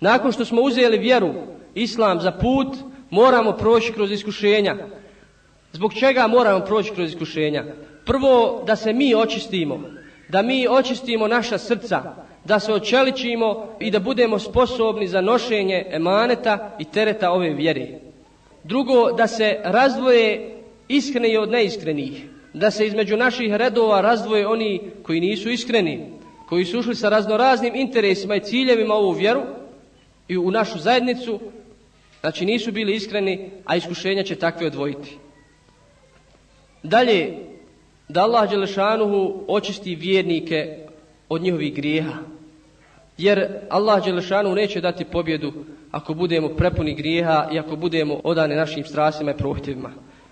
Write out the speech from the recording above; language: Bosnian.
Nakon što smo uzeli vjeru, islam za put, moramo proći kroz iskušenja. Zbog čega moramo proći kroz iskušenja? Prvo, da se mi očistimo, da mi očistimo naša srca, da se očeličimo i da budemo sposobni za nošenje emaneta i tereta ove vjere. Drugo, da se razdvoje iskreni od neiskrenih, da se između naših redova razdvoje oni koji nisu iskreni, koji su ušli sa raznoraznim interesima i ciljevima ovu vjeru i u našu zajednicu, znači nisu bili iskreni, a iskušenja će takve odvojiti. Dalje, da Allah Đelešanuhu očisti vjernike od njihovih grijeha. Jer Allah Đelešanuhu neće dati pobjedu ako budemo prepuni grijeha i ako budemo odane našim strasima i prohtjevima.